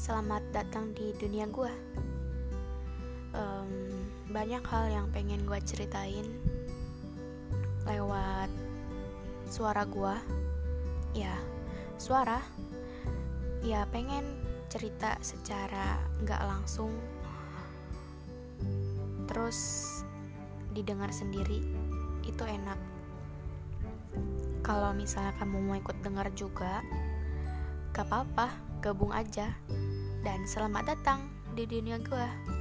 Selamat datang di dunia gue. Um, banyak hal yang pengen gue ceritain lewat suara gue. Ya, suara. Ya, pengen cerita secara nggak langsung. Terus didengar sendiri itu enak kalau misalnya kamu mau ikut dengar juga gak apa-apa gabung aja dan selamat datang di dunia gue